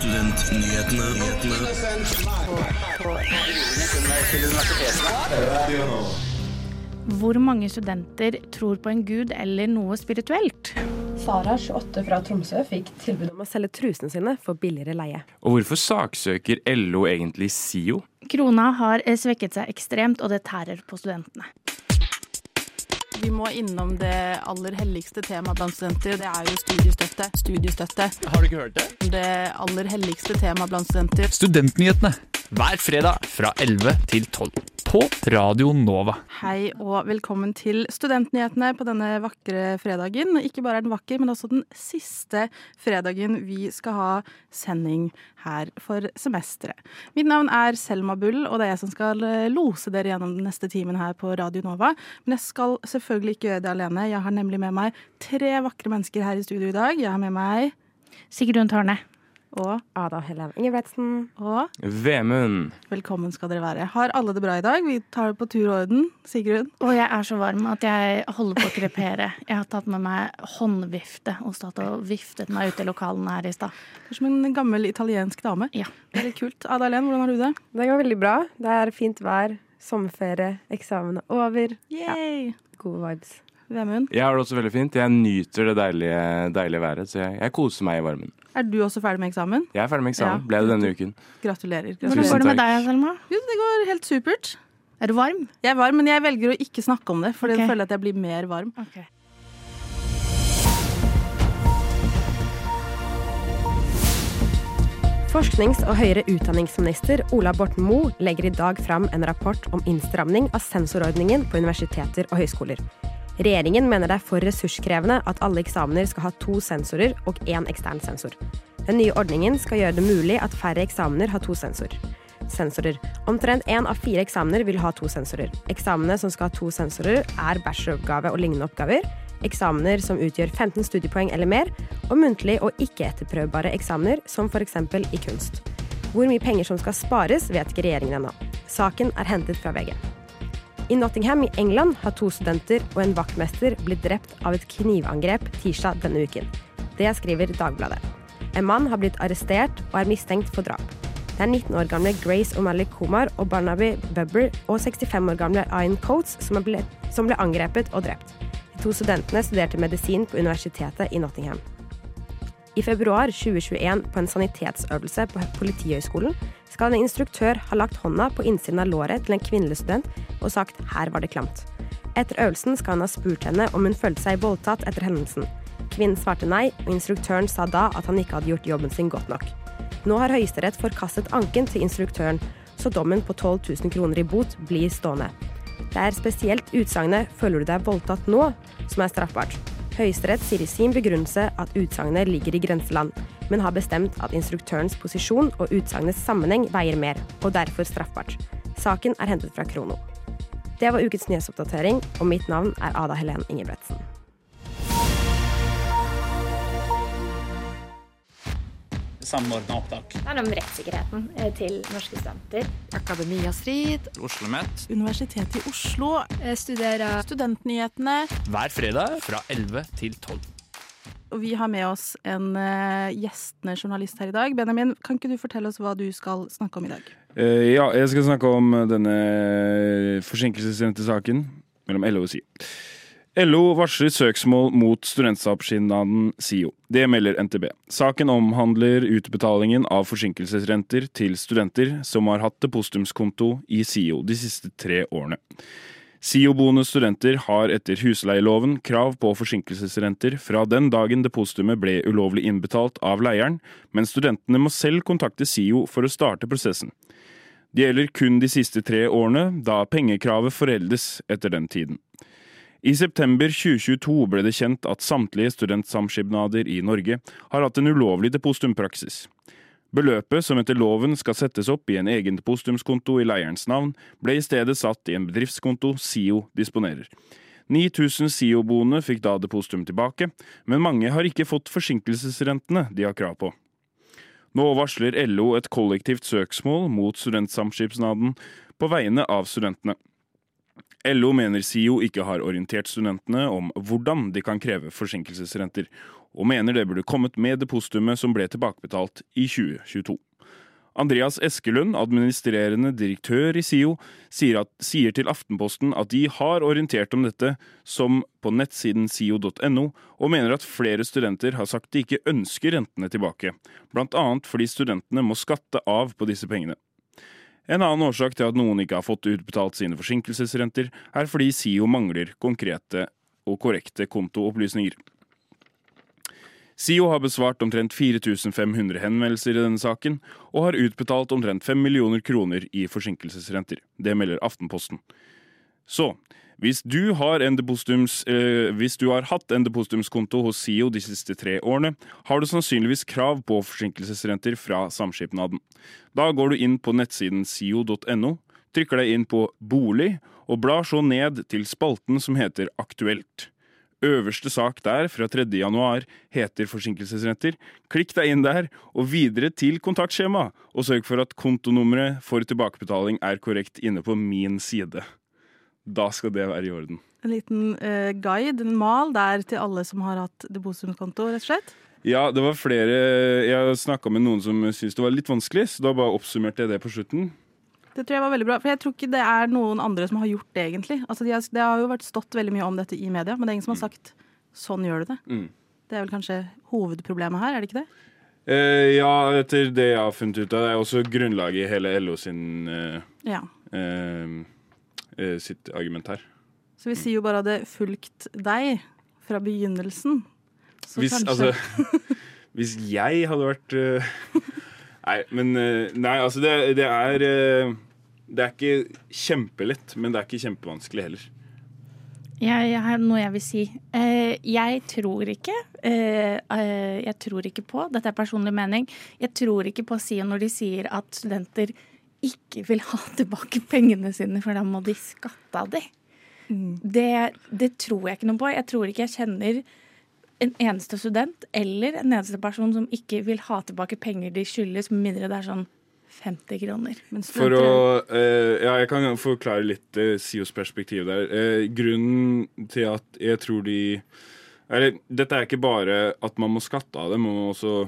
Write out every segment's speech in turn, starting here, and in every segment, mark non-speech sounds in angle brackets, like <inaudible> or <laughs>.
Studentnyhetene. Hvor mange studenter tror på en gud eller noe spirituelt? Sara, 28 fra Tromsø, fikk tilbud om å selge trusene sine for billigere leie. Og hvorfor saksøker LO egentlig SIO? Krona har svekket seg ekstremt, og det tærer på studentene. Vi må innom det aller helligste temaet blant studenter. Det er jo studiestøtte. Studiestøtte. Har du ikke hørt det? Det aller helligste temaet blant studenter. Studentnyhetene hver fredag fra 11 til 12 på Radio Nova. Hei og velkommen til Studentnyhetene på denne vakre fredagen. Ikke bare er den vakker, men også den siste fredagen vi skal ha sending her for semesteret. Mitt navn er Selma Bull, og det er jeg som skal eh, lose dere gjennom den neste timen her på Radio Nova. Men jeg skal selvfølgelig ikke gjøre det alene. Jeg har nemlig med meg tre vakre mennesker her i studio i dag. Jeg har med meg Sigrun Tørne. Og, Ada Helen Ingebretsen. og Vemund. velkommen skal dere være. Har alle det bra i dag? Vi tar det på tur og orden. Sigrun? Og jeg er så varm at jeg holder på å krepere. Jeg har tatt med meg håndvifte og stått og viftet meg ut i lokalene her i stad. Du er som en gammel italiensk dame. Ja. Det er litt kult. Ada Helen, hvordan har du det? Det går veldig bra. Det er fint vær, sommerferie, eksamen er over. Yay! Gode vibes. Vemund, Jeg har det også veldig fint. Jeg nyter det deilige, deilige været, så jeg, jeg koser meg i varmen. er du også ferdig med eksamen? Jeg er ferdig med eksamen. Ja. Ble det denne uken. Gratulerer. Hvordan går det med deg, Selma? Jo, det går helt supert. Er du varm? Jeg er varm, men jeg velger å ikke snakke om det, for okay. jeg føler at jeg blir mer varm. Forsknings- og høyere utdanningsminister Ola Borten Moe legger i dag fram en rapport om innstramning av sensorordningen på universiteter og høyskoler. Regjeringen mener det er for ressurskrevende at alle eksamener skal ha to sensorer og én ekstern sensor. Den nye ordningen skal gjøre det mulig at færre eksamener har to sensor. sensorer. Omtrent én av fire eksamener vil ha to sensorer. Eksamene som skal ha to sensorer, er bacheloroppgave og lignende oppgaver, eksamener som utgjør 15 studiepoeng eller mer, og muntlig og ikke-etterprøvbare eksamener, som f.eks. i kunst. Hvor mye penger som skal spares, vet ikke regjeringen ennå. Saken er hentet fra VG. I Nottingham i England har to studenter og en vaktmester blitt drept av et knivangrep tirsdag denne uken. Det skriver Dagbladet. En mann har blitt arrestert og er mistenkt for drap. Det er 19 år gamle Grace O'Malley Kumar og Barnaby Bubber og 65 år gamle Ian Coates som ble, som ble angrepet og drept. De to studentene studerte medisin på universitetet i Nottingham. I februar 2021, på en sanitetsøvelse på Politihøgskolen, skal en instruktør ha lagt hånda på innsiden av låret til en kvinnelig student og sagt 'her var det klamt'. Etter øvelsen skal han ha spurt henne om hun følte seg voldtatt etter hendelsen. Kvinnen svarte nei, og instruktøren sa da at han ikke hadde gjort jobben sin godt nok. Nå har Høyesterett forkastet anken til instruktøren, så dommen på 12 000 kroner i bot blir stående. Det er spesielt utsagnet 'føler du deg voldtatt nå' som er straffbart. Høyesterett sier i sin begrunnelse at utsagnet ligger i grenseland, men har bestemt at instruktørens posisjon og utsagnets sammenheng veier mer, og derfor straffbart. Saken er hentet fra Krono. Det var ukens nyhetsoppdatering, og mitt navn er Ada Helen Ingebretsen. Samordna opptak. Det handler om rettssikkerheten eh, til norske studenter. Akademia Strid, Oslo Met Universitetet i Oslo, Jeg Studerer Studentnyhetene. Hver fredag fra 11 til 12. Og vi har med oss en uh, gjestende journalist her i dag. Benjamin, kan ikke du fortelle oss hva du skal snakke om i dag? Uh, ja, jeg skal snakke om denne forsinkelsesrente saken mellom LO og SIO. LO varsler søksmål mot studentsamskipnaden SIO. Det melder NTB. Saken omhandler utbetalingen av forsinkelsesrenter til studenter som har hatt depositumskonto i SIO de siste tre årene. SIO-boende studenter har etter husleieloven krav på forsinkelsesrenter fra den dagen depositumet ble ulovlig innbetalt av leieren, men studentene må selv kontakte SIO for å starte prosessen. Det gjelder kun de siste tre årene, da pengekravet foreldes etter den tiden. I september 2022 ble det kjent at samtlige studentsamskipnader i Norge har hatt en ulovlig depositumpraksis. Beløpet som etter loven skal settes opp i en egen depositumskonto i leierens navn, ble i stedet satt i en bedriftskonto SIO disponerer. 9000 SIO-boende fikk da depositum tilbake, men mange har ikke fått forsinkelsesrentene de har krav på. Nå varsler LO et kollektivt søksmål mot studentsamskipnaden på vegne av studentene. LO mener SIO ikke har orientert studentene om hvordan de kan kreve forsinkelsesrenter, og mener det burde kommet med depositumet som ble tilbakebetalt i 2022. Andreas Eskelund, administrerende direktør i SIO, sier, at, sier til Aftenposten at de har orientert om dette som på nettsiden sio.no, og mener at flere studenter har sagt de ikke ønsker rentene tilbake, annet fordi studentene må skatte av på disse pengene. En annen årsak til at noen ikke har fått utbetalt sine forsinkelsesrenter, er fordi SIO mangler konkrete og korrekte kontoopplysninger. SIO har besvart omtrent 4500 henvendelser i denne saken, og har utbetalt omtrent 5 millioner kroner i forsinkelsesrenter. Det melder Aftenposten. Så hvis du har, eh, hvis du har hatt en depositumskonto hos SIO de siste tre årene, har du sannsynligvis krav på forsinkelsesrenter fra samskipnaden. Da går du inn på nettsiden sio.no, trykker deg inn på bolig, og blar så ned til spalten som heter Aktuelt. Øverste sak der fra 3. januar heter forsinkelsesrenter. Klikk deg inn der, og videre til kontaktskjema, og sørg for at kontonummeret for tilbakebetaling er korrekt inne på min side. Da skal det være i orden. En liten eh, guide, en mal der til alle som har hatt depositumskonto, rett og slett. Ja, det var flere Jeg snakka med noen som syntes det var litt vanskelig, så da bare oppsummerte jeg det på slutten. Det tror jeg var veldig bra, for jeg tror ikke det er noen andre som har gjort det, egentlig. Altså, de har, det har jo vært stått veldig mye om dette i media, men det er ingen som har sagt 'sånn gjør du det'. Mm. Det er vel kanskje hovedproblemet her, er det ikke det? Eh, ja, etter det jeg har funnet ut av, det er også grunnlaget i hele LO sin eh, Ja. eh, sitt argument her. Så vi sier jo bare hadde fulgt deg fra begynnelsen. Så Hvis, kanskje altså, <laughs> hvis jeg hadde vært eh, Nei, men eh, Nei, altså, det, det er eh, Det er ikke kjempelett, men det er ikke kjempevanskelig heller. Jeg, jeg har noe jeg vil si. Eh, jeg tror ikke eh, eh, Jeg tror ikke på Dette er personlig mening. Jeg tror ikke på SIO når de sier at studenter ikke vil ha tilbake pengene sine, for da må de skatte av de. Det, det tror jeg ikke noe på. Jeg tror ikke jeg kjenner en eneste student eller en eneste person som ikke vil ha tilbake penger de skyldes, med mindre det er sånn 50 kroner. Men For å eh, Ja, jeg kan forklare litt uh, SIOs perspektiv der. Eh, grunnen til at jeg tror de eller, Dette er ikke bare at man må skatte av det, man må også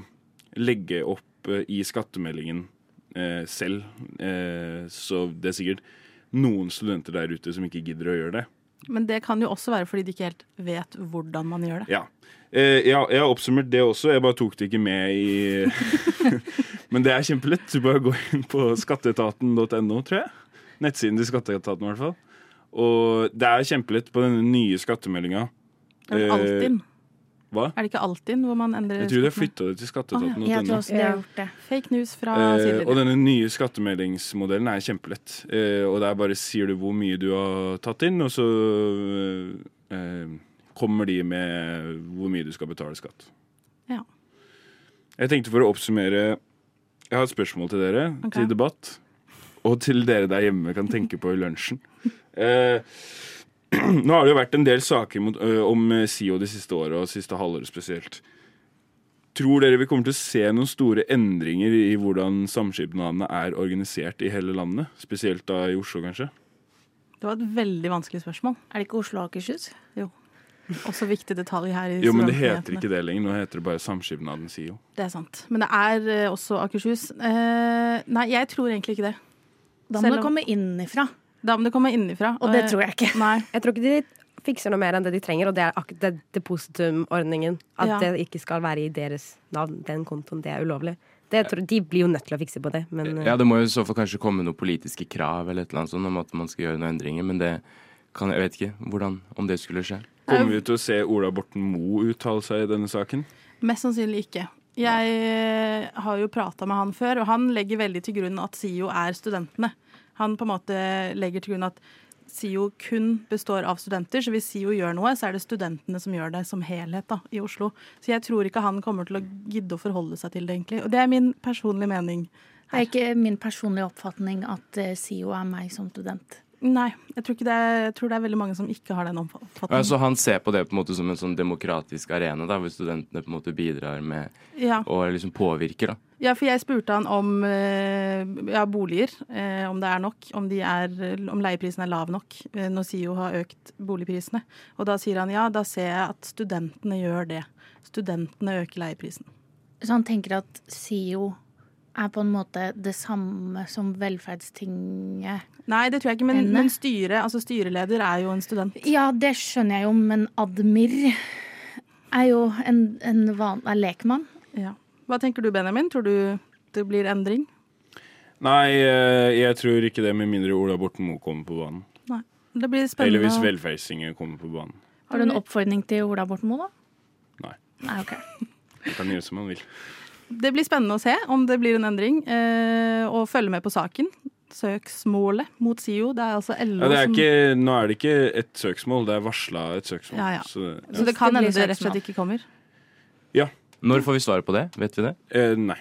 legge opp eh, i skattemeldingen eh, selv. Eh, så det er sikkert noen studenter der ute som ikke gidder å gjøre det. Men det kan jo også være fordi de ikke helt vet hvordan man gjør det. Ja. Eh, ja, jeg har oppsummert det også, jeg bare tok det ikke med i <laughs> Men det er kjempelett. Du bare går inn på skatteetaten.no, tror jeg. Nettsiden til skatteetaten, i hvert fall. Og det er kjempelett på denne nye skattemeldinga. Eh, Altinn? Hva? Er det ikke Altinn hvor man endrer Jeg tror de har flytta det til Jeg tror også de har gjort det. Fake news fra Eh, og denne nye skattemeldingsmodellen er kjempelett. Eh, og der bare sier du hvor mye du har tatt inn, og så eh, eh, kommer de med hvor mye du skal betale skatt. Ja. Jeg tenkte for å oppsummere Jeg har et spørsmål til dere okay. til debatt. Og til dere der hjemme kan tenke på i lunsjen. Eh, <clears throat> nå har det jo vært en del saker mot, ø, om SIO de siste året, og siste halvåret spesielt. Tror dere vi kommer til å se noen store endringer i hvordan samskipnadene er organisert i hele landet? Spesielt da i Oslo, kanskje? Det var et veldig vanskelig spørsmål. Er det ikke Oslo og Akershus? Jo. Også viktig detalj her. i Jo, men det heter ikke det lenger. Nå heter det bare Samskipnaden SIO. Det er sant. Men det er også Akershus. Eh, nei, jeg tror egentlig ikke det. Da må Selv det komme innenfra, Da må det komme innenfra. og det tror jeg ikke. Nei. Jeg tror ikke de fikser noe mer enn det de trenger, og det er akkurat det depositumordningen. At Ja. det ikke skal være i deres navn, den kontoen. Det er ulovlig. Det tror, de blir jo nødt til å fikse på det, men eh, Ja, det må jo i så fall kanskje komme noen politiske krav eller et eller annet sånt om at man skal gjøre noen endringer, men det kan jeg vet ikke hvordan, om det skulle skje. Kommer vi til å se Ola Borten Moe uttale seg i denne saken? Mest sannsynlig ikke. Jeg eh, har jo prata med han før, og han legger veldig til grunn at SIO er studentene. Han på en måte legger til grunn at SIO kun består av studenter, så hvis SIO gjør noe, så er det studentene som gjør det som helhet da, i Oslo. Så jeg tror ikke han kommer til å gidde å forholde seg til det, egentlig. Og det er min personlige mening. Det er ikke min personlige oppfatning at eh, SIO er meg som student. Nei, jeg tror, ikke det er, jeg tror det er veldig mange som ikke har den oppfatningen. Altså, han ser på det på en måte som en sånn demokratisk arena, da, hvor studentene på en måte bidrar med Ja. og liksom påvirker. da. Ja, for jeg spurte han om eh, ja, boliger, eh, om det er nok, om, de er, om leieprisen er lav nok eh, når SIO har økt boligprisene. Og da sier han ja, da ser jeg at studentene gjør det. studentene øker leieprisen. Så han tenker at SIO er på en måte det samme som velferdstinget? Nei, det tror jeg ikke, men, men styre, altså styreleder er jo en student. Ja, det skjønner jeg jo, men Admir er jo en, en van, er lekmann. Ja. Hva tenker du, Benjamin? Tror du det blir endring? Nei, eh, jeg tror ikke det, med mindre Ola Borten Moe kommer på banen. Nei, Det blir spennende. Eller hvis Velferdstinget kommer på banen. Har du en oppfordring til Ola Borten Moe, da? Nei. Nei, ok. Han kan gjøre som han vil. Det blir spennende å se om det blir en endring, eh, og følge med på saken. Søksmålet mot SIO. Det er altså LO Ja, det er som nå er det ikke et søksmål, det er varsla et søksmål. Ja, ja. Så, Så det kan hende det rett og slett ikke kommer. Ja. Når får vi svaret på det? Vet vi det? eh, nei.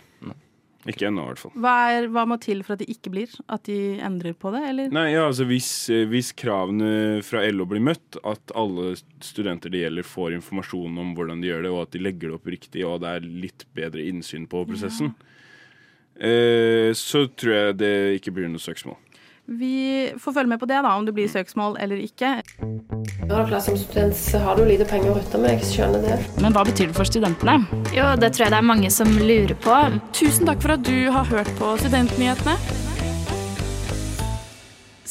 Ikke ennå, i hvert fall. Hva, er, hva må til for at det ikke blir? At de endrer på det, eller? Nei, ja, altså hvis, eh, hvis kravene fra LO blir møtt, at alle studenter det gjelder får informasjon om hvordan de gjør det, og at de legger det opp riktig, og det er litt bedre innsyn på prosessen, eh, så tror jeg det ikke blir noe søksmål. Vi får følge med på det, da, om det blir søksmål eller ikke. Ja, klart, som student så har du lite penger å rutte med, jeg skjønner det. Men hva betyr det for studentene? Jo, det tror jeg det er mange som lurer på. Tusen takk for at du har hørt på Studentnyhetene.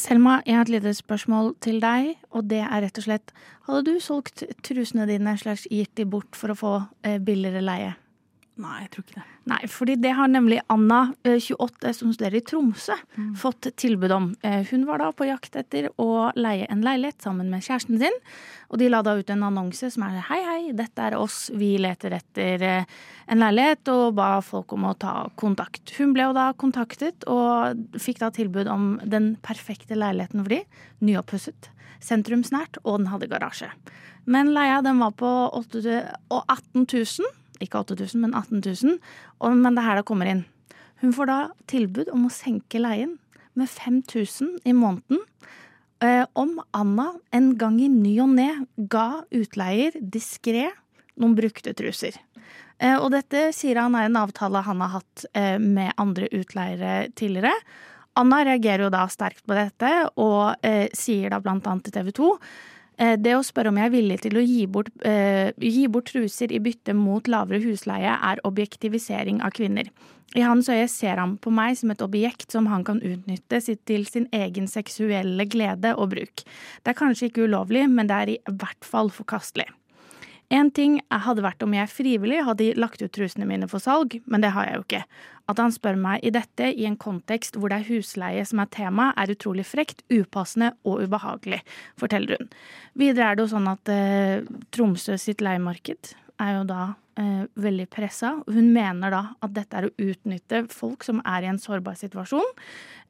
Selma, jeg har et lite spørsmål til deg, og det er rett og slett Hadde du solgt trusene dine slags gitt de bort for å få eh, billigere leie? Nei, jeg tror ikke det. Nei, fordi det har nemlig Anna, eh, 28, som studerer i Tromsø, fått tilbud om. Eh, Hun var da på jakt etter å leie en leilighet sammen med kjæresten sin. Og de la da ut en annonse som er hei, hei, dette er oss, vi leter etter eh, en leilighet, og ba folk om å ta kontakt. Hun ble jo da kontaktet og fikk da tilbud om den perfekte leiligheten for de, nyoppusset, sentrumsnært, og den hadde garasje. Men leia den var på 8 18 000 ikke 8000, men 18 000. Og, men det er her det kommer inn. Hun får da tilbud om å senke leien med 5000 i måneden. Eh, om Anna en gang i ny og ne ga utleier diskré noen brukte truser. Eh, og dette sier han er en avtale han har hatt eh, med andre utleiere tidligere. Anna reagerer jo da sterkt på dette, og sier da blant annet til TV 2 Eh, Det å spørre om jeg er villig til å gi bort, eh, gi bort truser i bytte mot lavere husleie, er objektivisering av kvinner. I hans øye ser han på meg som et objekt som han kan utnytte til sin egen seksuelle glede og bruk. Det er kanskje ikke ulovlig, men det er i hvert fall forkastelig. En ting hadde vært om jeg frivillig hadde lagt ut trusene mine for salg, men det har jeg jo ikke. At han spør meg i dette i en kontekst hvor det er husleie som er tema, er utrolig frekt, upassende og ubehagelig, forteller hun. Videre er det jo sånn at eh, Tromsø sitt leiemarked er jo da eh, veldig pressa. Hun mener da at dette er å utnytte folk som er i en sårbar situasjon.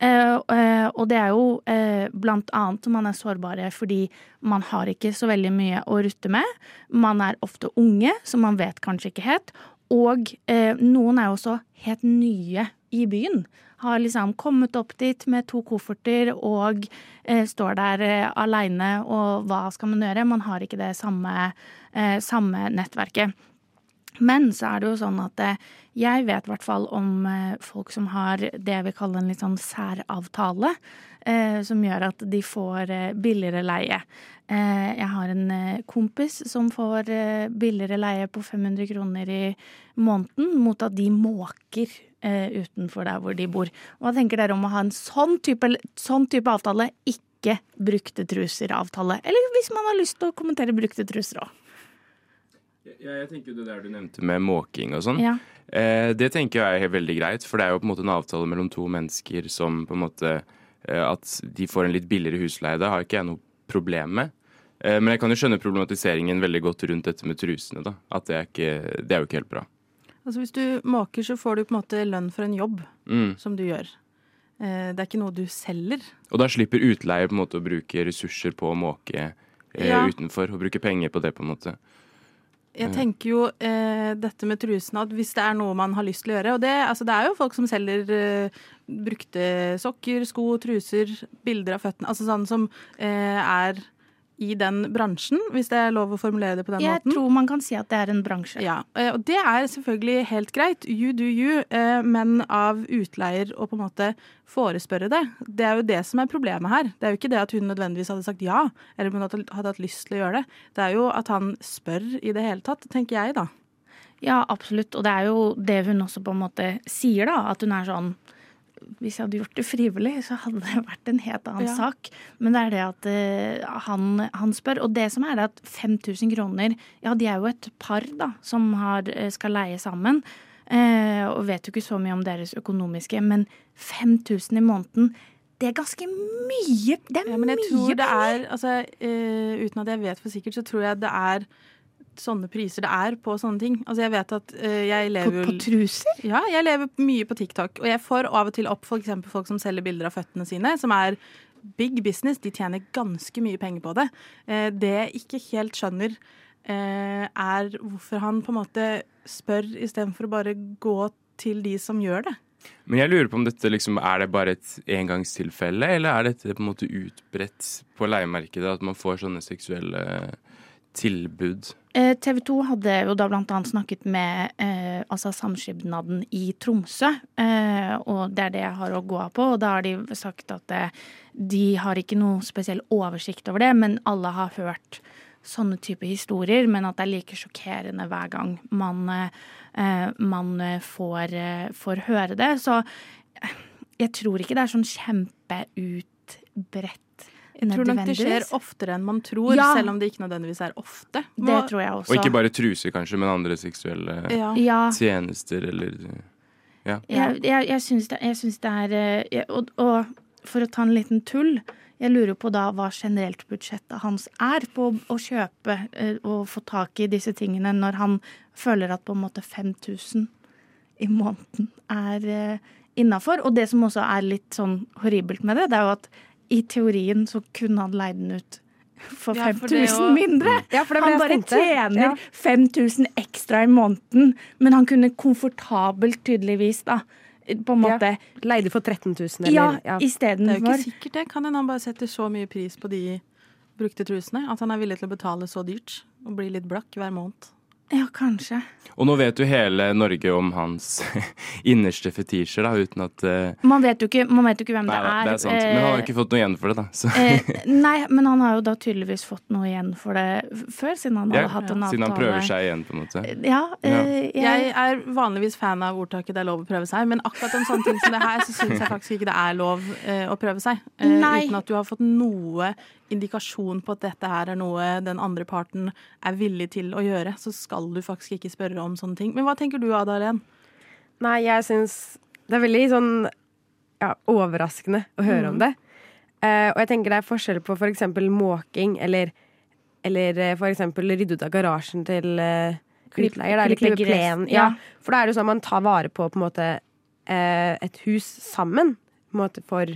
Eh, eh, og det er jo eh, blant annet man er sårbare fordi man har ikke så veldig mye å rutte med. Man er ofte unge, som man vet kanskje ikke helt. Og eh, noen er jo også helt nye i byen. Har liksom kommet opp dit med to kofferter og eh, står der eh, aleine, og hva skal man gjøre? Man har ikke det samme, eh, samme nettverket. Men så er det jo sånn at eh, jeg vet i hvert fall om eh, folk som har det jeg vil kalle en litt sånn særavtale, eh, som gjør at de får billigere leie. Jeg har en kompis som får billigere leie på 500 kroner i måneden mot at de måker utenfor der hvor de bor. Hva tenker dere om å ha en sånn type, sånn type avtale, ikke brukte truser-avtale? Eller hvis man har lyst til å kommentere brukte truser òg. Ja, jeg tenker det der du nevnte med måking og sånn. Ja. Eh, det tenker jeg er veldig greit, for det er jo på en måte en avtale mellom to mennesker som på en måte eh, At de får en litt billigere husleie. Det har ikke jeg noe problem med. Eh, men jeg kan jo skjønne problematiseringen veldig godt rundt dette med trusene. da. At det er, ikke, det er jo ikke helt bra. Altså Hvis du måker, så får du på en måte lønn for en jobb Mm. som du gjør. Eh, Det er ikke noe du selger. Og da slipper utleier på en måte å bruke ressurser på å måke eh, Ja. utenfor, og bruke penger på det, på en måte. Jeg Mm. tenker jo eh, dette med trusene, at hvis det er noe man har lyst til å gjøre Og det, altså, det er jo folk som selger eh, brukte sokker, sko, truser, bilder av føttene. Altså sånn som eh, er i den bransjen, hvis det er lov å formulere det på den Jeg måten. tror man kan si at det er en bransje. Ja, eh, og det er selvfølgelig helt greit. You do you. eh, Men av utleier å på en måte forespørre det, det er jo det som er problemet her. Det er jo ikke det at hun nødvendigvis hadde sagt ja, eller hun hadde hatt lyst til å gjøre det. Det er jo at han spør i det hele tatt, tenker jeg da. Ja, absolutt. Og det er jo det hun også på en måte sier, da. At hun er sånn Hvis jeg hadde gjort det frivillig, så hadde det vært en helt annen Ja. sak. Men det er det at uh, han, han spør. Og det som er det at 5000 kroner Ja, de er jo et par, da, som har, eh, skal leie sammen. Uh, og vet jo ikke så mye om deres økonomiske, men 5000 i måneden det er ganske mye. Det er Ja, men jeg mye tror det er altså, uh, Uten at jeg vet for sikkert, så tror jeg det er sånne priser det er på sånne ting. Altså, jeg vet at uh, jeg lever på på, truser? Ja, jeg lever mye på TikTok. Og jeg får av og til opp for eksempel folk som selger bilder av føttene sine, som er big business. De tjener ganske mye penger på det. Uh, det jeg ikke helt skjønner, uh, er hvorfor han på en måte spør istedenfor å bare gå til de som gjør det. Men jeg lurer på om dette liksom, er det bare et engangstilfelle, eller er dette på en måte utbredt på leiemarkedet at man får sånne seksuelle tilbud? Eh, TV 2 hadde jo da annet snakket med eh, altså samskipnaden i Tromsø. Eh, og det er det jeg har å gå på. Og da har de sagt at eh, de har ikke noe spesiell oversikt over det, men alle har hørt sånne type historier. Men at det er like sjokkerende hver gang man, eh, man eh, får, får høre det. Så jeg tror ikke det er sånn kjempeutbredt. Jeg tror nok det skjer oftere enn man tror, Ja. selv om det ikke nødvendigvis er ofte. Det tror jeg også. Og ikke bare truser, kanskje, men andre seksuelle Ja. Tjenester eller Ja. Jeg, jeg, jeg syns det, jeg syns det er eh, og, og for å ta en liten tull Jeg lurer på da hva generelt budsjettet hans er på å, å kjøpe eh, og få tak i disse tingene når han føler at på en måte 5000 i måneden er uh, innafor. Og det som også er litt sånn horribelt med det, det er jo at i teorien så kunne han leid den ut for Ja, for 5000 å- mindre. Ja, for det han bare tenkte. tjener Ja. 5000 ekstra i måneden, men han kunne komfortabelt tydeligvis da på en Ja. måte Leide for 13 000, eller Ja, ja. Det er jo ikke sikkert det. Kan hende han bare setter så mye pris på de brukte trusene at han er villig til å betale så dyrt og bli litt blakk hver måned. Ja, kanskje. Og nå vet jo hele Norge om hans <laughs> innerste fetisjer, da, uten at uh... Man vet jo ikke, man vet jo ikke hvem Nei det er. det er sant. Men han har jo ikke fått noe igjen for det, da. Så. eh, <laughs> nei, men han har jo da tydeligvis fått noe igjen for det før, siden han Ja, hadde hatt en avtale. siden han prøver seg igjen, på en måte. Ja, eh, jeg, Jeg er vanligvis fan av ordtaket 'det er lov å prøve seg', men akkurat om sånne ting som det her, så syns jeg faktisk ikke det er lov eh, å prøve seg. Eh, Nei. uten at du har fått noe indikasjon på at dette her er noe den andre parten er villig til å gjøre, så skal du faktisk ikke spørre om sånne ting. Men hva tenker du, Ada Helen? Nei, jeg syns det er veldig sånn ja, overraskende å høre om det. Uh, og jeg tenker det er forskjell på for eksempel måking eller, eller f.eks. for eksempel rydde ut av garasjen til uh, utleier. Eller klippe plenen. ja. Ja. For da er det jo sånn at man tar vare på på måte uh, et hus sammen. På måte for,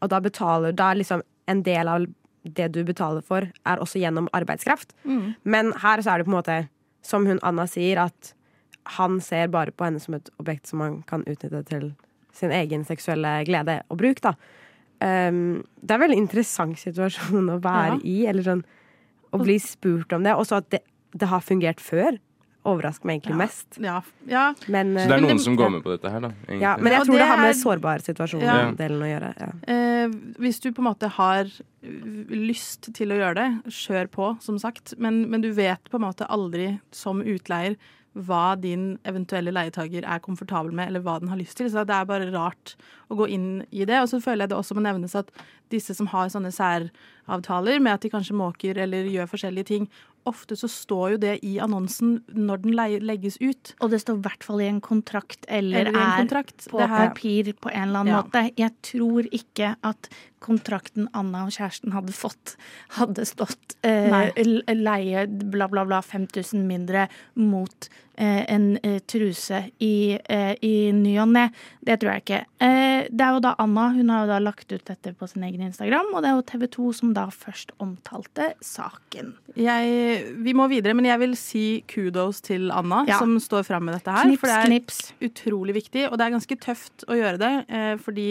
og da betaler Da er liksom en del av det du betaler for, er også gjennom arbeidskraft. Men her så er det på en måte, som hun Anna sier, at han ser bare på henne som et objekt som han kan utnytte til sin egen seksuelle glede og bruk. Da. Um, det er en veldig interessant situasjon å være Ja. i, eller sånn å bli spurt om det. Og så at det, det har fungert før, overrasker meg egentlig mest. Ja, ja. Men, Så det er eh, noen det- som går med på dette her, da. egentlig. ja, men jeg tror det, det har med er- sårbar situasjon-delen å gjøre. Ja. Eh, hvis du på en måte har øh, lyst til å gjøre det, kjør på, som sagt. Men, men du vet på en måte aldri som utleier hva din eventuelle leietager er komfortabel med, eller hva den har lyst til. Så det er bare rart å gå inn i det. Og så føler jeg det også må nevnes at disse som har sånne særavtaler med at de kanskje måker eller gjør forskjellige ting, ofte så står jo det i annonsen når den legges ut. Og det står i hvert fall i en kontrakt eller, Eller en er kontrakt. på her- papir på en eller annen Ja. måte. Jeg tror ikke at kontrakten Anna og kjæresten hadde fått, hadde stått eh, leie bla, bla, bla 5000 mindre mot eh, en eh, truse i, eh, i ny og ne. Det tror jeg ikke. Eh, det er jo da Anna, hun har jo da lagt ut dette på sin egen Instagram, og det er jo TV 2 som da først omtalte saken. Jeg, vi må videre, men jeg vil si kudos til Anna, Ja. som står fram med dette her. Knips, for det er knips. utrolig viktig, og det er ganske tøft å gjøre det. Eh, fordi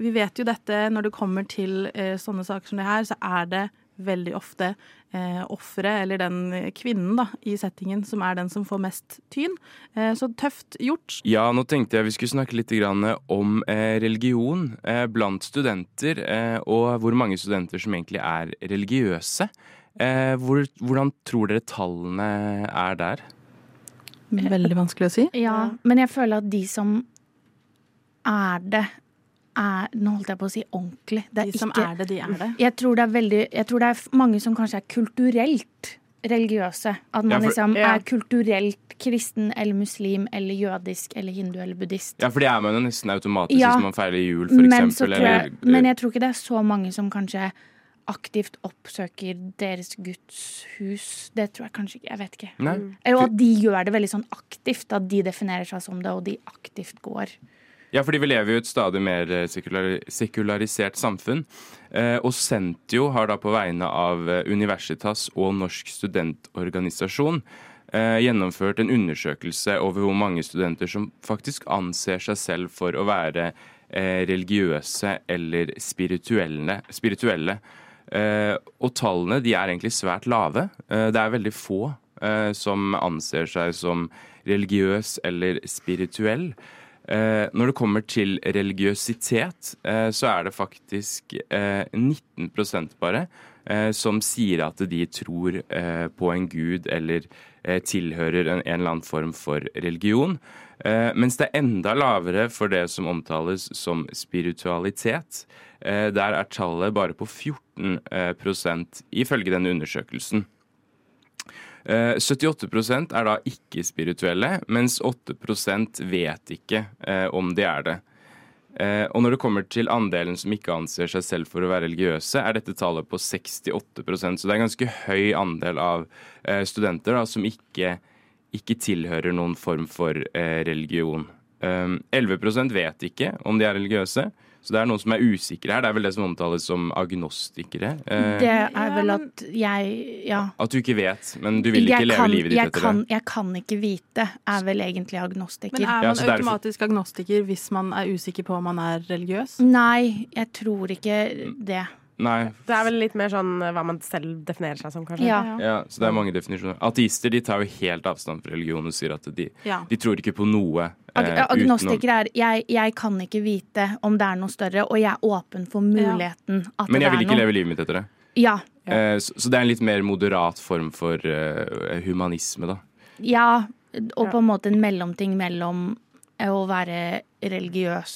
vi vet jo dette, når det kommer til eh, sånne saker som det her, så er det veldig ofte eh, offeret, eller den kvinnen da, i settingen, som er den som får mest tyn. Eh, så tøft gjort. Ja, nå tenkte jeg vi skulle snakke litt grann om eh, religion eh, blant studenter, eh, og hvor mange studenter som egentlig er religiøse. Eh, hvor, hvordan tror dere tallene er der? Veldig vanskelig å si. Ja, men jeg føler at de som er det, er Nå holdt jeg på å si ordentlig. Det er De som ikke, er det, de er det. Jeg tror det er veldig Jeg tror det er mange som kanskje er kulturelt religiøse. At man Ja, for- liksom Ja. er kulturelt kristen eller muslim eller jødisk eller hindu eller buddhist. Ja, for det er man jo nesten automatisk Ja. hvis man feirer jul, for Men, eksempel. jeg, eller, men jeg tror ikke det er så mange som kanskje aktivt oppsøker deres Guds hus. Det tror jeg kanskje ikke. Jeg vet ikke. Nei. Eller at de gjør det veldig sånn aktivt. At de definerer seg som det, og de aktivt går. Ja, fordi vi lever jo i et stadig mer eh, sekular sekularisert samfunn. Eh, og Sentio har da på vegne av eh, Universitas og Norsk studentorganisasjon gjennomført en undersøkelse over hvor mange studenter som faktisk anser seg selv for å være religiøse eller spirituelle. spirituelle. Og tallene de er egentlig svært lave. Det er veldig få som anser seg som religiøs eller spirituell. Eh, når det kommer til religiøsitet, eh, så er det faktisk eh, 19 bare eh, som sier at de tror på en gud eller tilhører en, eller annen form for religion. Mens det er enda lavere for det som omtales som spiritualitet. Der er tallet bare på 14 eh, prosent, ifølge denne undersøkelsen. Eh, 78% er da ikke-spirituelle, mens 8% vet ikke eh, om de er det. Eh, og når det kommer til andelen som ikke anser seg selv for å være religiøse, er dette tallet på 68% Så det er en ganske høy andel av studenter da, som ikke, ikke tilhører noen form for religion. Eh, 11% vet ikke om de er religiøse. Så det er noen som er usikre her. Det er vel det som omtales som agnostikere. Eh, Det er vel at jeg Ja. at du ikke vet, men du vil ikke Jeg leve kan, livet ditt etter kan, det. jeg kan ikke vite, er vel egentlig agnostiker. Men er Ja, man derfor- automatisk agnostiker hvis man er usikker på om man er religiøs? Nei, jeg tror ikke det. Nei. Det er vel litt mer sånn eh, hva man selv definerer seg som, kanskje. Ja. Ja, så det er mange definisjoner. Ateister de tar jo helt avstand fra religion og sier at de, Ja. de tror ikke på noe. Ag eh, agnostiker er jeg, jeg kan ikke vite om det er noe større, og jeg er åpen for muligheten at Men jeg vil er ikke leve livet mitt etter det. Ja. Eh, så, så det er en litt mer moderat form for eh, humanisme, da. ja, og på en måte en mellomting mellom å være religiøs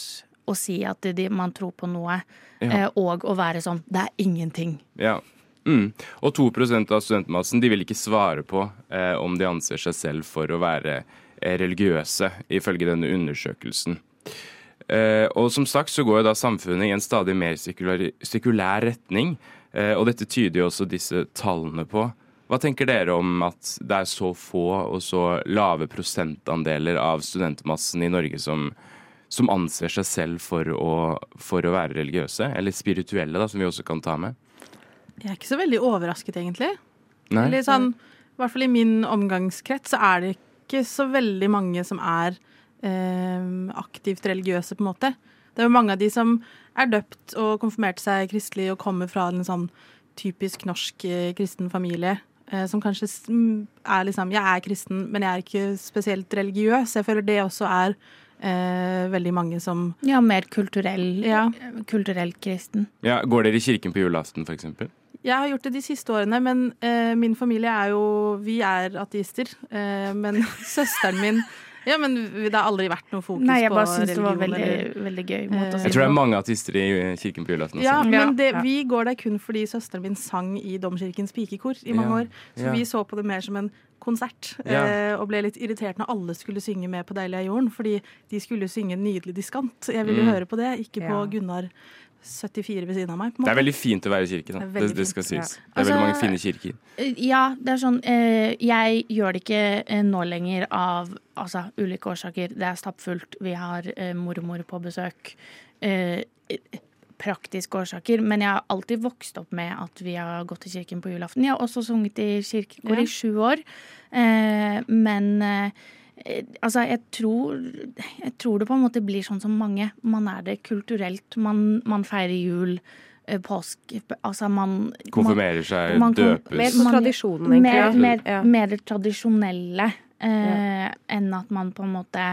og si at de, man tror på noe, Ja. eh, og å være sånn det er ingenting. Ja. Mm. Og 2% av studentmassen de vil ikke svare på eh, om de anser seg selv for å være eh, religiøse, ifølge denne undersøkelsen. Eh, og som sagt så går jo da samfunnet i en stadig mer sekulær, sekulær retning, eh, og dette tyder jo også disse tallene på. Hva tenker dere om at det er så få og så lave prosentandeler av studentmassen i Norge som, som anser seg selv for å, for å være religiøse, eller spirituelle, da, som vi også kan ta med? Jeg er ikke så veldig overrasket, egentlig. Nei? Eller sånn, I hvert fall i min omgangskrets så er det ikke så veldig mange som er eh, aktivt religiøse, på en måte. Det er jo mange av de som er døpt og konfirmerte seg kristelig og kommer fra en sånn typisk norsk eh, kristen familie. Eh, som kanskje er liksom Jeg er kristen, men jeg er ikke spesielt religiøs. Jeg føler det også er eh, veldig mange som Ja, mer kulturell, Ja. kulturelt kristen. Ja, Går dere i kirken på julaften, f.eks.? Jeg har gjort det de siste årene, men eh, min familie er jo Vi er ateister. Eh, men <laughs> søsteren min Ja, men det har aldri vært noe fokus Nei, jeg på bare syns det var veldig, eller- veldig gøy måte å si Jeg tror det er mange ateister i kirken på julaften. Ja, men det, vi går der kun fordi søsteren min sang i Domkirkens pikekor i mange Ja. år. Så Ja. vi så på det mer som en konsert, Ja. eh, og ble litt irritert når alle skulle synge med på Deilig er jorden, fordi de skulle synge nydelig diskant. Jeg ville Mm. høre på det, ikke på Ja. Gunnar 74 ved siden av meg. på en Det er veldig fint å være i kirke. Da. Det Det, det skal fint, sies. Det er veldig Altså- mange fine kirker. Ja, det er sånn eh, Jeg gjør det ikke eh, nå lenger av altså, ulike årsaker. Det er stappfullt. Vi har eh, mormor på besøk. Eh, praktiske årsaker. Men jeg har alltid vokst opp med at vi har gått til kirken på julaften. Jeg har også sunget i kirkekor Ja. i sju år. Eh, men eh, eh, altså, jeg tror, jeg tror det på en måte blir sånn som mange. Man er det kulturelt. Man, man feirer jul, påsk påske Altså, man Konfirmerer seg, man døpes. Mer på tradisjonen, egentlig. mer, ja. mer, Ja. mer tradisjonelle eh, enn at man på en måte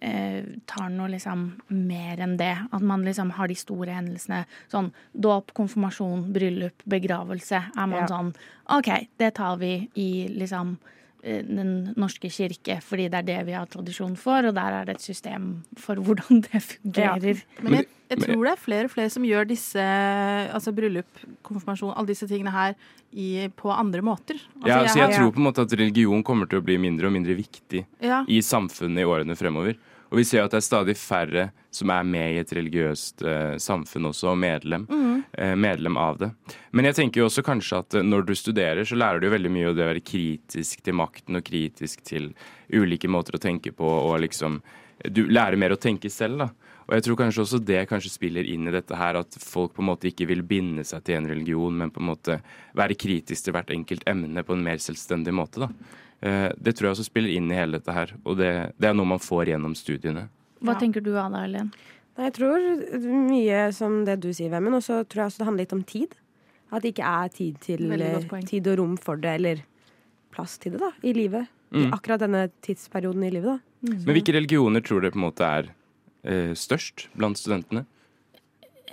eh, tar noe liksom mer enn det. At man liksom har de store hendelsene. Sånn dåp, konfirmasjon, bryllup, begravelse. Er man Ja. sånn OK, det tar vi i liksom eh, Den norske kirke, fordi det er det vi har tradisjon for, og der er det et system for <laughs> hvordan det fungerer. Men jeg, jeg tror det er flere og flere som gjør disse altså bryllup, konfirmasjon, alle disse tingene her i, på andre måter. Altså, Ja, så jeg jeg, tror på en måte at religion kommer til å bli mindre og mindre viktig Ja. i samfunnet i årene fremover. Og vi ser at det er stadig færre som er med i et religiøst eh, samfunn også, og medlem, mm. eh, medlem av det. Men jeg tenker jo også kanskje at eh, når du studerer, så lærer du veldig mye av det å være kritisk til makten og kritisk til ulike måter å tenke på, og liksom Du lærer mer å tenke selv, da. Og jeg tror kanskje også det kanskje spiller inn i dette her, at folk på en måte ikke vil binde seg til en religion, men på en måte være kritisk til hvert enkelt emne på en mer selvstendig måte, da. Eh, Det tror jeg også spiller inn i hele dette her, og det, det er noe man får gjennom studiene. Hva tenker du Ada Erlend? Nei, Jeg tror mye som det du sier, Vemmen. Og så tror jeg også det handler litt om tid. At det ikke er tid, til, eh, tid og rom for det, eller plass til det, da, i livet. I Mm. akkurat denne tidsperioden i livet, da. Men hvilke religioner tror dere på en måte er eh, størst blant studentene?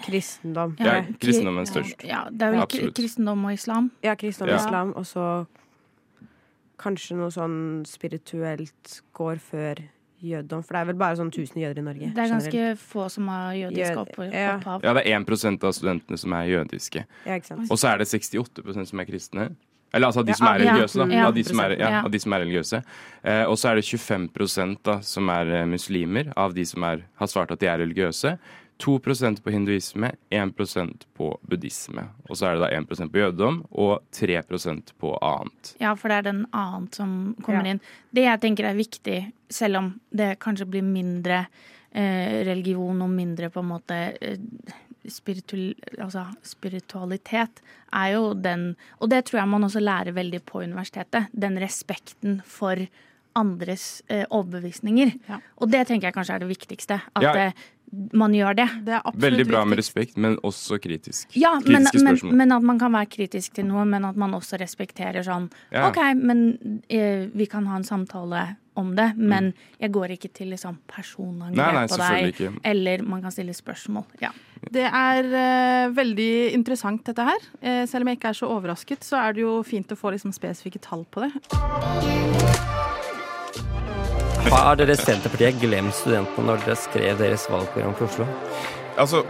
Kristendom. Ja, kristendom er størst. Ja, det er vel Absolutt. kristendom og islam. Ja, kristendom og Ja. islam, og så kanskje noe sånn spirituelt går før jødedom. For det er vel bare sånn 1000 jøder i Norge. Det er ganske generelt. få som har jødisk Jød- opp- ja. opphav. Ja, det er 1% av studentene som er jødiske. Ja, ikke sant. Og så er det 68% som er kristne. Eller altså av de som er religiøse, da. Av de som er, ja, de som er religiøse. Eh, og så er det 25 da, som er eh, muslimer, av de som er, har svart at de er religiøse. 2% på hinduisme, 1% på buddhisme. Og så er det da 1% på jødedom og 3% på annet. Ja, for det er den annet som kommer Ja. inn. Det jeg tenker er viktig, selv om det kanskje blir mindre eh, religion og mindre på en måte eh, Spiritual, altså spiritualitet, er jo den Og det tror jeg man også lærer veldig på universitetet. Den respekten for andres eh, overbevisninger. Ja. Og det tenker jeg kanskje er det viktigste. At Ja. eh, man gjør det. Det er Veldig bra med respekt, men også kritisk. Ja, men, men, men at man kan være kritisk til noe, men at man også respekterer sånn Ja. OK, men eh, vi kan ha en samtale om det, men jeg går ikke til liksom personangrep Mm. På deg. ikke. Eller man kan stille spørsmål. Ja. Det er uh, veldig interessant, dette her. Uh, selv om jeg ikke er så overrasket, så er det jo fint å få liksom, spesifikke tall på det. Har dere Senterpartiet glemt studentene når dere skrev deres valgprogram for Oslo? Altså,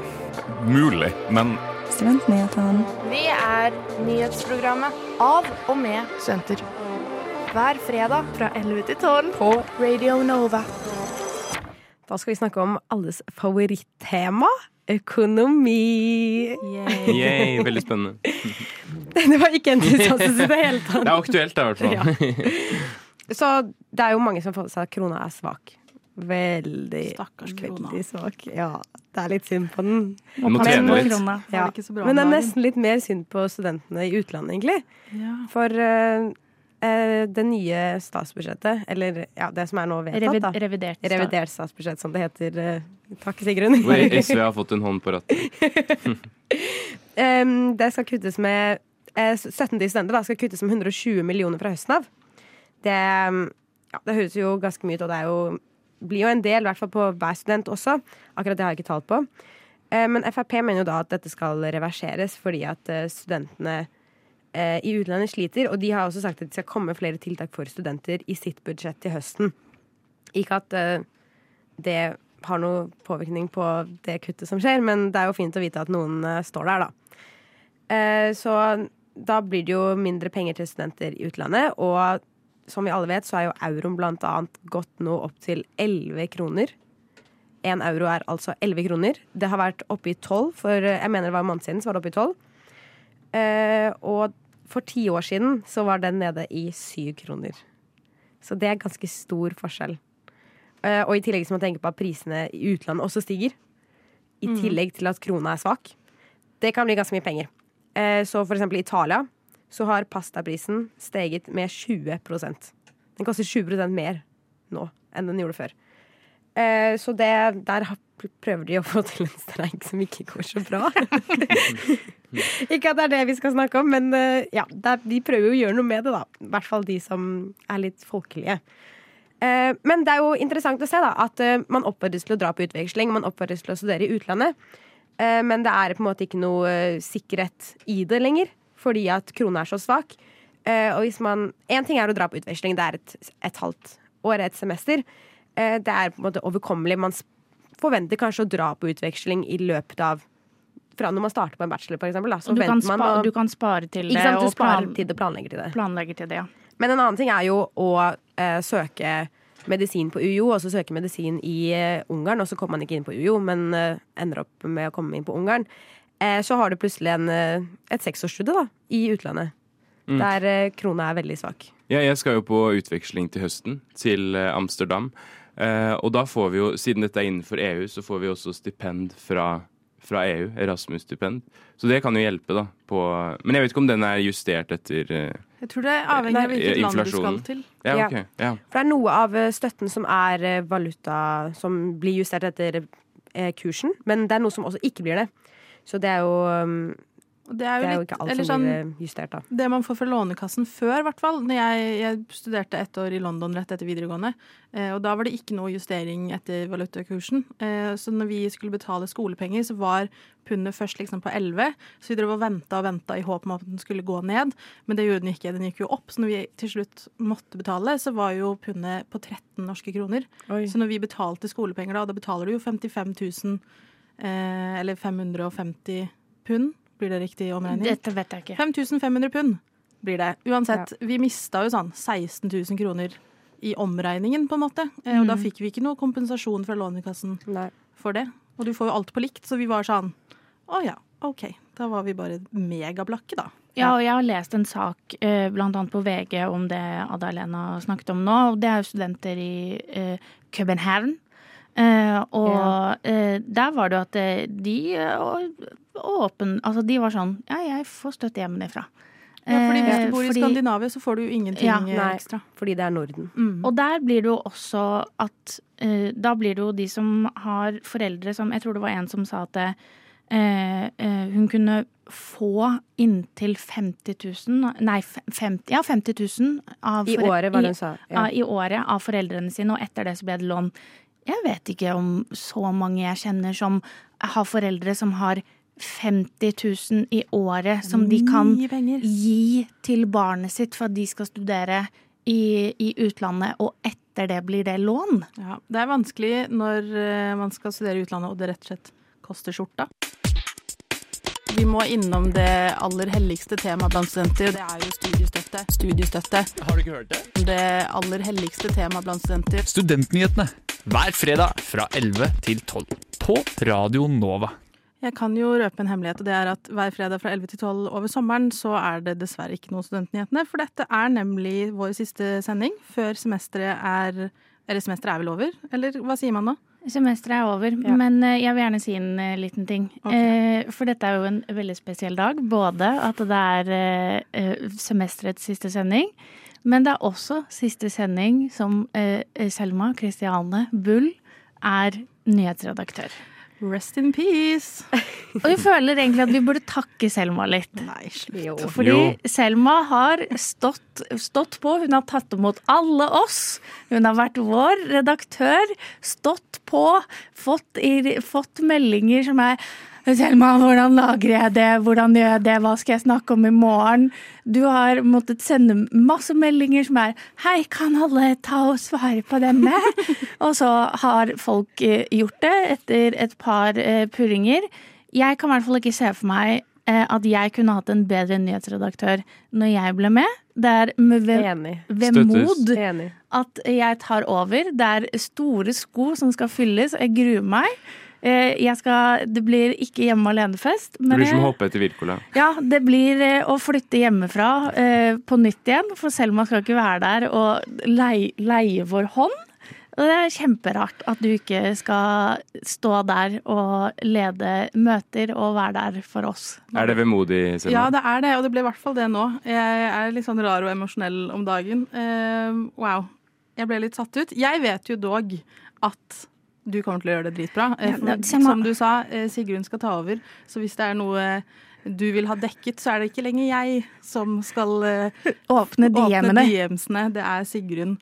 mulig, men Studentnyhetene. Vi er nyhetsprogrammet av og med studenter. Hver fredag fra 11 til 12 på Radio Nova. Da skal vi snakke om alles favorittema. Økonomi. Yay, veldig spennende. <laughs> Det var ikke entusiastisk i det hele tatt. Det er aktuelt, i hvert fall. Så det er jo mange som får seg at krona er svak. Veldig, Stakkars krona. veldig svak. Ja, det er litt synd på den. Du må trene litt. Krona. Ja. Men det er nesten litt mer synd på studentene i utlandet, egentlig. Ja. For uh, eh, det nye statsbudsjettet, eller ja, det som er nå vedtatt, da. revidert. Revidert statsbudsjett, som det heter. eh, takk, Sigrun. Hvor SV har fått en hånd på rattet. <laughs> um, det skal kuttes med eh, Støtten til studenter da, skal kuttes med 120 millioner fra høsten av. Det, ja, det høres jo ganske mye ut, og det jo, blir jo en del, i hvert fall på hver student også. Akkurat det har jeg ikke talt på. Eh, men Frp mener jo da at dette skal reverseres fordi at eh, studentene eh, i utlandet sliter. Og de har også sagt at det skal komme flere tiltak for studenter i sitt budsjett til høsten. Ikke at det har noe påvirkning på det kuttet som skjer, men det er jo fint å vite at noen står der, da. Så da blir det jo mindre penger til studenter i utlandet, og som vi alle vet, så er jo euroen blant annet gått nå opp til 11 kroner. Én euro er altså 11 kroner. Det har vært oppe i 12, for jeg mener det var en måned siden så var det oppe i 12. Eh, og for ti år siden så var den nede i 7 kroner. Så det er ganske stor forskjell. Eh, og i tillegg som man tenker på at prisene i utlandet også stiger, i Mm. tillegg til at krona er svak, det kan bli ganske mye penger. Eh, så for eksempel Italia så har pastaprisen steget med 20% Den koster 20% mer nå enn den gjorde før. Eh, så det, der prøver de å få til en streik som ikke går så bra. <laughs> ikke at det er det vi skal snakke om, men eh, ja, er, de prøver jo å gjøre noe med det, da. I hvert fall de som er litt folkelige. Eh, men det er jo interessant å se da, at eh, man oppfordres til å dra på utveksling, man oppfordres til å studere i utlandet. Eh, men det er på en måte ikke noe eh, sikkerhet i det lenger, fordi at krona er så svak. Uh, og hvis man En ting er å dra på utveksling, det er et, et halvt år, et semester. Uh, det er på en måte overkommelig. Man forventer kanskje å dra på utveksling i løpet av fra når man starter på en bachelor, for eksempel. Da, så Du kan, man å- du kan spare til det. sant, du sparer tid og planlegger til det. planlegger til det, ja. Men en annen ting er jo å uh, søke medisin på UiO, og så søke medisin i Ungarn, og så kommer man ikke inn på UiO, men ender opp med å komme inn på Ungarn. Eh, så har du plutselig en, eh, et seksårsstudie da, i utlandet, Mm. der eh, krona er veldig svak. Ja, jeg skal jo på utveksling til høsten, til Amsterdam. Eh, og da får vi jo, siden dette er innenfor EU, så får vi også stipend fra, fra EU. Erasmus-stipend. Så det kan jo hjelpe, da. På, men jeg vet ikke om den er justert etter Jeg tror det er avhengig av hvilket land du skal til. Ja, okay. Ja. For det er noe av støtten som er valuta, som blir justert etter kursen, men det er noe som også ikke blir det. Så det er jo, um, det er jo, det er jo litt, ikke alt eller som sånn, blir eh, justert, da. Det man får fra Lånekassen før, i hvert fall. Jeg, jeg studerte ett år i London rett etter videregående. Eh, og da var det ikke noe justering etter valutakursen. Eh, så når vi skulle betale skolepenger, så var pundet først liksom på 11. Så vi drev og venta og venta i håp om at den skulle gå ned. Men det gjorde den ikke. Den gikk jo opp. Så når vi til slutt måtte betale, så var jo pundet på 13 norske kroner. Oi. Så når vi betalte skolepenger da, da betaler du jo 55 000 eh, eller 550 pund. Blir det riktig omregning? Dette vet jeg ikke. 5500 pund blir det. Uansett, vi mista jo sånn 16 000 kroner i omregningen, på en måte. Eh, Og da Mm. fikk vi ikke noe kompensasjon fra Lånekassen Nei. for det. Og du får jo alt på likt, så vi var sånn Å ja, OK. Da var vi bare megablakke, da. Ja, og jeg har lest en sak bl.a. blant annet på VG om det Ada-Lena snakket om nå. Det er jo studenter i eh, København. Eh, og Ja. eh, der var det jo at eh, de eh, åpen, altså de var sånn Ja, jeg får støtte hjemmefra. Ja, fordi hvis Eh, du bor i fordi- Skandinavia, så får du ingenting Ja, eh, nei. ekstra. Fordi det er Norden. Mm. Og der blir det jo også at eh, Da blir det jo de som har foreldre som Jeg tror det var en som sa at eh, eh, hun kunne få inntil 50 000 Nei, 50, ja, 50 000 av I året, var det hun sa. Ja. Ja. I året av foreldrene sine, og etter det så ble det lån. Jeg vet ikke om så mange jeg kjenner som har foreldre som har 50 000 i året som de kan penger. gi til barnet sitt for at de skal studere i, i utlandet, og etter det blir det lån. Ja, det er vanskelig når eh, man skal studere i utlandet og det rett og slett koster skjorta. Vi må innom det aller helligste temaet blant studenter, og det er jo studiestøtte. Studiestøtte. Har du ikke hørt det? Det aller helligste temaet blant studenter. Studentnyhetene hver fredag fra 11 til 12 på Radio Nova. Jeg kan jo røpe en hemmelighet, og det er at hver fredag fra 11 til 12 over sommeren så er det dessverre ikke noen Studentnyhetene, for dette er nemlig vår siste sending før semesteret er Eller semesteret er vel over, eller hva sier man nå? Semesteret er over, Ja. men eh, jeg vil gjerne si en eh, liten ting. Ok. Eh, for dette er jo en veldig spesiell dag. Både at det er semesterets siste sending, men det er også siste sending som eh, Selma Kristiane Bull er nyhetsredaktør. Rest in peace. <laughs> Og jeg føler egentlig at vi burde takke Selma litt. Nei, slutt. Jo. Fordi Jo. Selma har stått, stått på, hun har tatt imot alle oss. Hun har vært vår redaktør, stått på, fått, i, fått meldinger som er Selma, hvordan lager jeg det, hvordan gjør jeg det, hva skal jeg snakke om i morgen? Du har måttet sende masse meldinger som er Hei, kan alle ta og svare på denne? <laughs> og så har folk eh, gjort det etter et par eh, purringer. Jeg kan i hvert fall ikke se for meg eh, at jeg kunne hatt en bedre nyhetsredaktør når jeg ble med. Det er med ve vemod at jeg tar over. Det er store sko som skal fylles, og jeg gruer meg. Eh, Jeg skal, det blir ikke hjemme alene-fest. Det blir som å hoppe etter Wirkola. ja, det blir eh, å flytte hjemmefra eh, på nytt igjen, for Selma skal ikke være der og leie, leie vår hånd. Og det er kjemperart at du ikke skal stå der og lede møter og være der for oss. Er det vemodig, Selma? Ja, det er det, og det blir i hvert fall det nå. Jeg er litt sånn rar og emosjonell om dagen. Uh, wow. Jeg ble litt satt ut. Jeg vet jo dog at du kommer til å gjøre det dritbra. Eh, Ja, som du sa, eh, Sigrun skal ta over. Så hvis det er noe du vil ha dekket, så er det ikke lenger jeg som skal eh, <laughs> Åpne DM-ene. DM-ene. Det er Sigrun.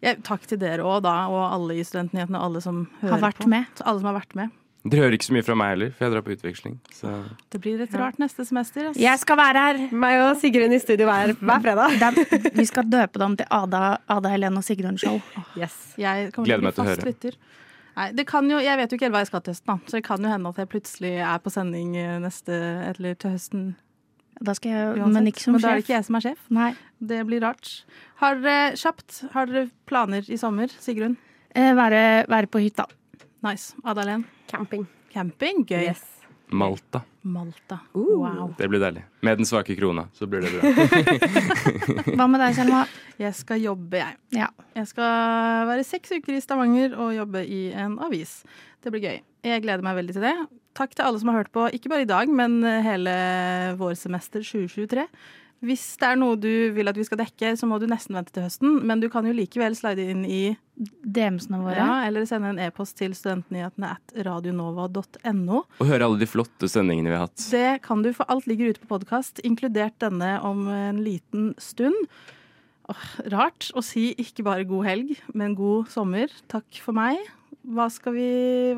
Ja, takk til dere òg, da, og alle i Studentnyhetene, alle som hører Har vært på. med. Alle som har vært med. Dere hører ikke så mye fra meg heller, for jeg drar på utveksling. Så. Det blir litt rart neste semester. ass. Jeg skal være her! Meg og Sigrun i studio hver, hver fredag. Dem- vi skal døpe dem til Ada, Ada Helene og Sigrun-show. Yes. Jeg kommer Gleder til å meg til å bli fast høre. lytter. Nei, det kan jo, jeg vet jo ikke helt hva jeg skal til høsten, da. så det kan jo hende at jeg plutselig er på sending eh, neste, eller til høsten. Da skal jeg, Uansett. men ikke som Men da er det ikke jeg som er sjef. Nei. Det blir rart. Har dere kjapt, har dere planer i sommer, Sigrun? Eh, være, være på hytta. Nice. Adalén? Camping. Camping, gøy. Yes. Malta. Malta. Uh. Wow. Det blir deilig. Med den svake krona, så blir det bra. <laughs> Hva med deg, Selma? Jeg skal jobbe, jeg. Ja. Jeg skal være seks uker i Stavanger og jobbe i en avis. Det blir gøy. Jeg gleder meg veldig til det. Takk til alle som har hørt på, ikke bare i dag, men hele vårsemester 2023. Hvis det er noe du vil at vi skal dekke, så må du nesten vente til høsten. Men du kan jo likevel slide inn i DM-ene våre. ja, eller sende en e-post til studentnyhetene at radionova.no. Og høre alle de flotte sendingene vi har hatt. Det kan du, for alt ligger ute på podkast, inkludert denne om en liten stund. Åh, rart å si ikke bare god helg, men god sommer. Takk for meg. Hva skal vi,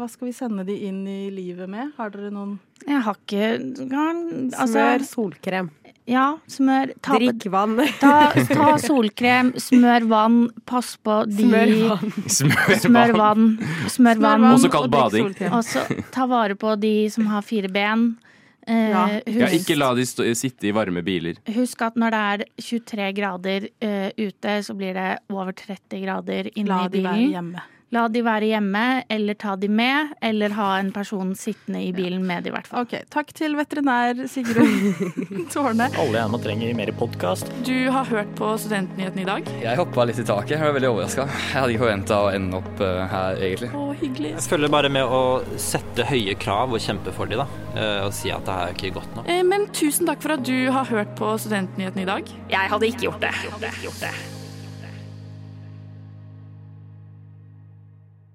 hva skal vi sende de inn i livet med? Har dere noen Jeg har ikke kan, altså, Smør solkrem. Ja, smør. Ta, Drikk vann. ta, ta solkrem, smør vann, pass på de Smør vann. Smør vann. Smør vann. Også kalt bading. Og så ta vare på de som har fire ben. Eh, Ja. Ja, ikke la de stå, sitte i varme biler. husk at når det er 23 grader uh, ute, så blir det over 30 grader inne La de være hjemme. La de være hjemme, eller ta de med, eller ha en person sittende i bilen med de, i hvert fall. Ok, Takk til veterinær Sigrun <laughs> Tårne. Alle jeg nå trenger mer podkast. Du har hørt på Studentnyhetene i dag? Jeg hoppa litt i taket. Jeg var veldig overraska. Jeg hadde ikke forventa å ende opp eh, her, egentlig. Å, hyggelig. Jeg føler bare med å sette høye krav og kjempe for dem, da. eh, Og si at det her er ikke godt nok. Eh, Men tusen takk for at du har hørt på Studentnyhetene i dag. Jeg hadde ikke gjort det.